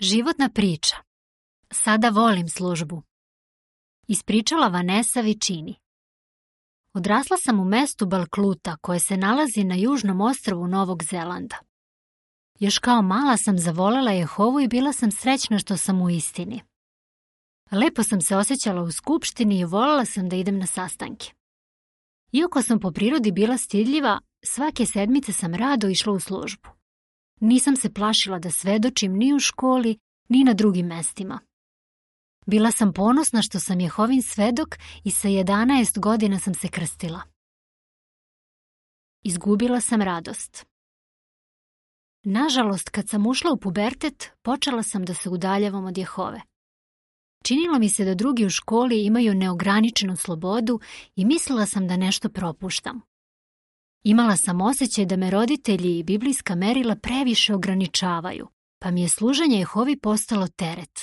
Životna priča. Sada volim službu. Ispričala Vanessa Vičini. Odrasla sam u mestu Balkluta koje se nalazi na južnom ostrovu Novog Zelanda. Još kao mala sam zavolela Jehovu i bila sam srećna što sam u istini. Lepo sam se osjećala u skupštini i volila sam da idem na sastanke. Iako sam po prirodi bila stidljiva, svake sedmice sam rado išla u službu nisam se plašila da svedočim ni u školi, ni na drugim mestima. Bila sam ponosna što sam Jehovin svedok i sa 11 godina sam se krstila. Izgubila sam radost. Nažalost, kad sam ušla u pubertet, počela sam da se udaljavam od Jehove. Činilo mi se da drugi u školi imaju neograničenu slobodu i mislila sam da nešto propuštam. Imala sam osjećaj da me roditelji i biblijska merila previše ograničavaju, pa mi je služenje Jehovi postalo teret.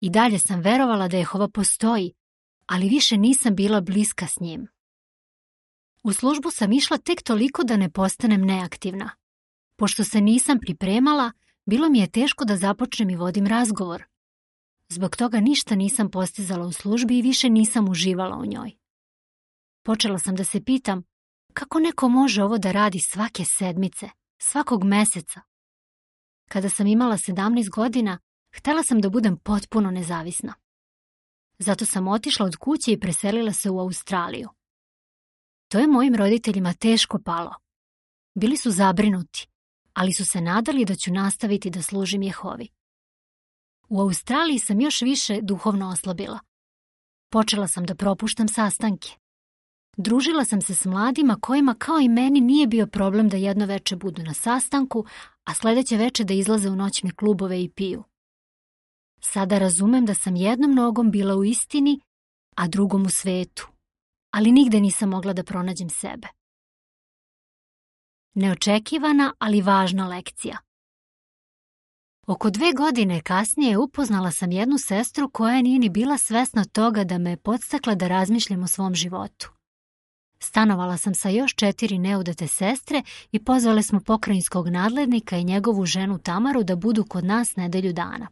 I dalje sam verovala da Jehova postoji, ali više nisam bila bliska s njim. U službu sam išla tek toliko da ne postanem neaktivna. Pošto se nisam pripremala, bilo mi je teško da započnem i vodim razgovor. Zbog toga ništa nisam postizala u službi i više nisam uživala u njoj. Počela sam da se pitam kako neko može ovo da radi svake sedmice, svakog meseca? Kada sam imala 17 godina, htela sam da budem potpuno nezavisna. Zato sam otišla od kuće i preselila se u Australiju. To je mojim roditeljima teško palo. Bili su zabrinuti, ali su se nadali da ću nastaviti da služim Jehovi. U Australiji sam još više duhovno oslabila. Počela sam da propuštam sastanke. Družila sam se s mladima kojima kao i meni nije bio problem da jedno veče budu na sastanku, a sljedeće veče da izlaze u noćne klubove i piju. Sada razumem da sam jednom nogom bila u istini, a drugom u svetu, ali nigde nisam mogla da pronađem sebe. Neočekivana, ali važna lekcija. Oko dve godine kasnije upoznala sam jednu sestru koja nije ni bila svesna toga da me je podstakla da razmišljam o svom životu. Stanovala sam sa još četiri neudate sestre i pozvale smo pokrajinskog nadlednika i njegovu ženu Tamaru da budu kod nas nedelju dana.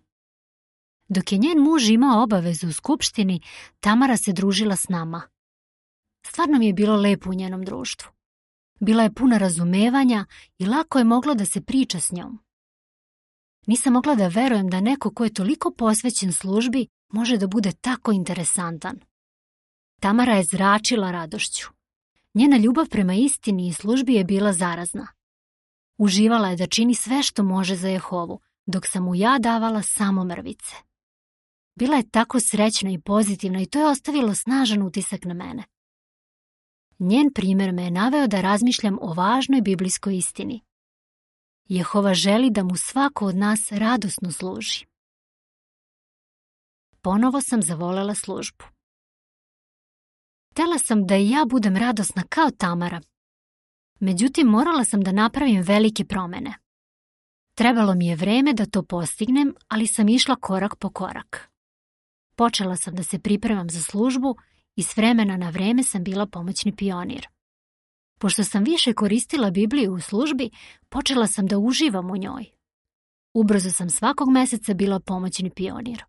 Dok je njen muž imao obavezu u skupštini, Tamara se družila s nama. Stvarno mi je bilo lepo u njenom društvu. Bila je puna razumevanja i lako je moglo da se priča s njom. Nisam mogla da verujem da neko ko je toliko posvećen službi može da bude tako interesantan. Tamara je zračila radošću. Njena ljubav prema istini i službi je bila zarazna. Uživala je da čini sve što može za Jehovu, dok sam mu ja davala samo mrvice. Bila je tako srećna i pozitivna i to je ostavilo snažan utisak na mene. Njen primjer me je naveo da razmišljam o važnoj biblijskoj istini. Jehova želi da mu svako od nas radosno služi. Ponovo sam zavolela službu. Htela sam da i ja budem radosna kao Tamara. Međutim, morala sam da napravim velike promene. Trebalo mi je vreme da to postignem, ali sam išla korak po korak. Počela sam da se pripremam za službu i s vremena na vreme sam bila pomoćni pionir. Pošto sam više koristila Bibliju u službi, počela sam da uživam u njoj. Ubrzo sam svakog meseca bila pomoćni pionir.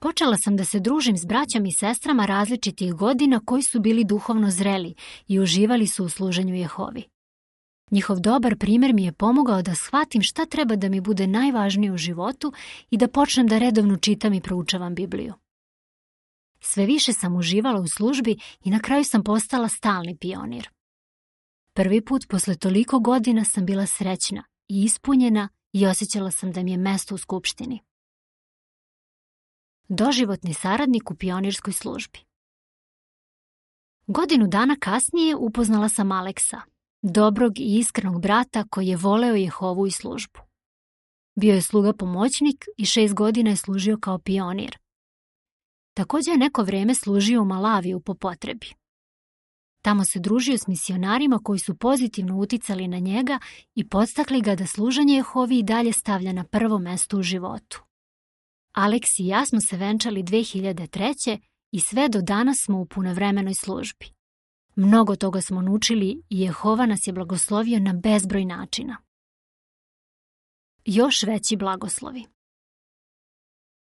Počela sam da se družim s braćom i sestrama različitih godina koji su bili duhovno zreli i uživali su u služenju Jehovi. Njihov dobar primjer mi je pomogao da shvatim šta treba da mi bude najvažnije u životu i da počnem da redovno čitam i proučavam Bibliju. Sve više sam uživala u službi i na kraju sam postala stalni pionir. Prvi put posle toliko godina sam bila srećna i ispunjena i osjećala sam da mi je mesto u skupštini doživotni saradnik u pionirskoj službi. Godinu dana kasnije upoznala sam Aleksa, dobrog i iskrenog brata koji je voleo Jehovu i službu. Bio je sluga pomoćnik i šest godina je služio kao pionir. Također je neko vrijeme služio u Malaviju po potrebi. Tamo se družio s misionarima koji su pozitivno uticali na njega i podstakli ga da služenje Jehovi i dalje stavlja na prvo mesto u životu. Aleks i ja smo se venčali 2003. i sve do danas smo u punovremenoj službi. Mnogo toga smo naučili i Jehova nas je blagoslovio na bezbroj načina. Još veći blagoslovi.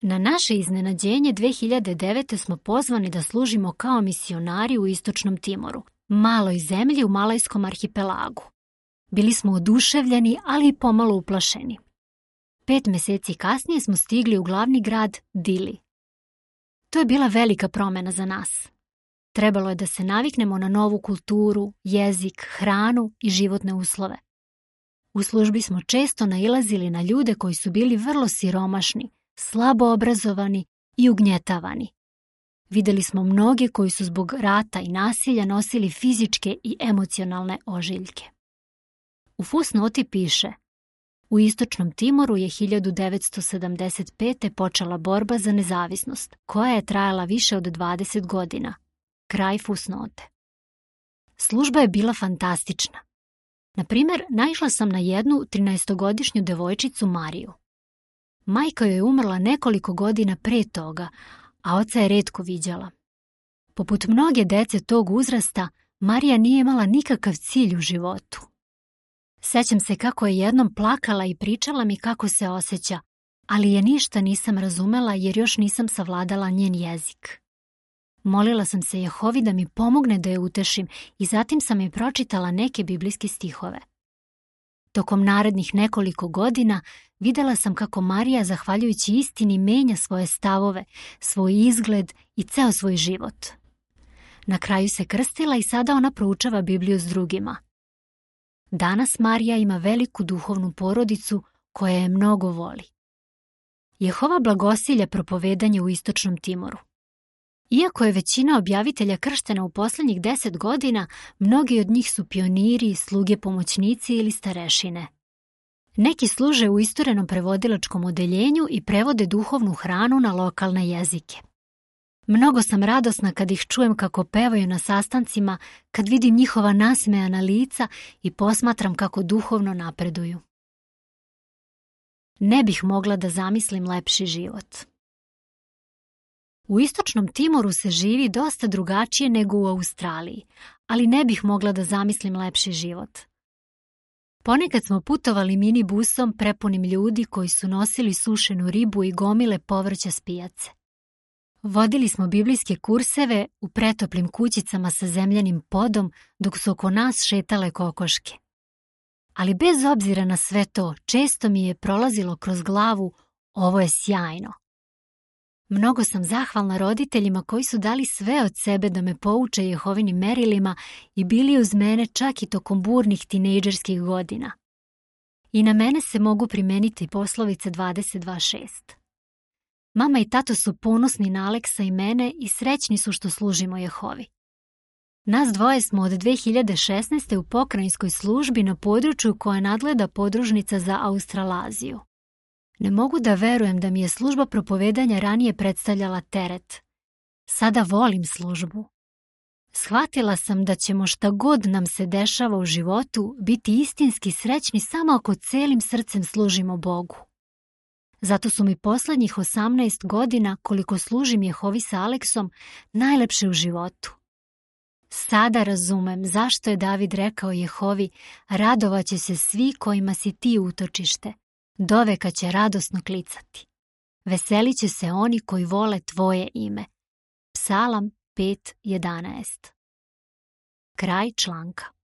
Na naše iznenađenje 2009. smo pozvani da služimo kao misionari u Istočnom Timoru, maloj zemlji u Malajskom arhipelagu. Bili smo oduševljeni, ali i pomalo uplašeni. Pet mjeseci kasnije smo stigli u glavni grad Dili. To je bila velika promjena za nas. Trebalo je da se naviknemo na novu kulturu, jezik, hranu i životne uslove. U službi smo često nailazili na ljude koji su bili vrlo siromašni, slabo obrazovani i ugnjetavani. Vidjeli smo mnoge koji su zbog rata i nasilja nosili fizičke i emocionalne ožiljke. U fusnoti piše – u Istočnom Timoru je 1975. počela borba za nezavisnost, koja je trajala više od 20 godina. Kraj fusnote. Služba je bila fantastična. Na primjer, naišla sam na jednu 13-godišnju devojčicu Mariju. Majka joj je umrla nekoliko godina pre toga, a oca je redko viđala. Poput mnoge dece tog uzrasta, Marija nije imala nikakav cilj u životu. Sećam se kako je jednom plakala i pričala mi kako se osjeća, ali je ništa nisam razumela jer još nisam savladala njen jezik. Molila sam se Jehovi da mi pomogne da je utešim i zatim sam je pročitala neke biblijske stihove. Tokom narednih nekoliko godina videla sam kako Marija, zahvaljujući istini, menja svoje stavove, svoj izgled i ceo svoj život. Na kraju se krstila i sada ona proučava Bibliju s drugima. Danas Marija ima veliku duhovnu porodicu koja je mnogo voli. Jehova blagosilja propovedanje u Istočnom Timoru. Iako je većina objavitelja krštena u posljednjih deset godina, mnogi od njih su pioniri, sluge pomoćnici ili starešine. Neki služe u istorenom prevodilačkom odeljenju i prevode duhovnu hranu na lokalne jezike. Mnogo sam radosna kad ih čujem kako pevaju na sastancima, kad vidim njihova nasmejana lica i posmatram kako duhovno napreduju. Ne bih mogla da zamislim lepši život. U istočnom Timoru se živi dosta drugačije nego u Australiji, ali ne bih mogla da zamislim lepši život. Ponekad smo putovali minibusom prepunim ljudi koji su nosili sušenu ribu i gomile povrća s pijace. Vodili smo biblijske kurseve u pretoplim kućicama sa zemljanim podom dok su oko nas šetale kokoške. Ali bez obzira na sve to, često mi je prolazilo kroz glavu ovo je sjajno. Mnogo sam zahvalna roditeljima koji su dali sve od sebe da me pouče Jehovinim merilima i bili uz mene čak i tokom burnih tinejdžerskih godina. I na mene se mogu primeniti poslovice 22.6. Mama i tato su ponosni na Aleksa i mene i srećni su što služimo Jehovi. Nas dvoje smo od 2016. u pokrajinskoj službi na području koja nadgleda podružnica za Australaziju. Ne mogu da verujem da mi je služba propovedanja ranije predstavljala teret. Sada volim službu. Shvatila sam da ćemo šta god nam se dešava u životu biti istinski srećni samo ako celim srcem služimo Bogu. Zato su mi posljednjih 18 godina, koliko služim Jehovi sa Aleksom, najlepše u životu. Sada razumem zašto je David rekao Jehovi, radovat će se svi kojima si ti utočište, doveka će radosno klicati. Veselit će se oni koji vole tvoje ime. Psalam 5.11 Kraj članka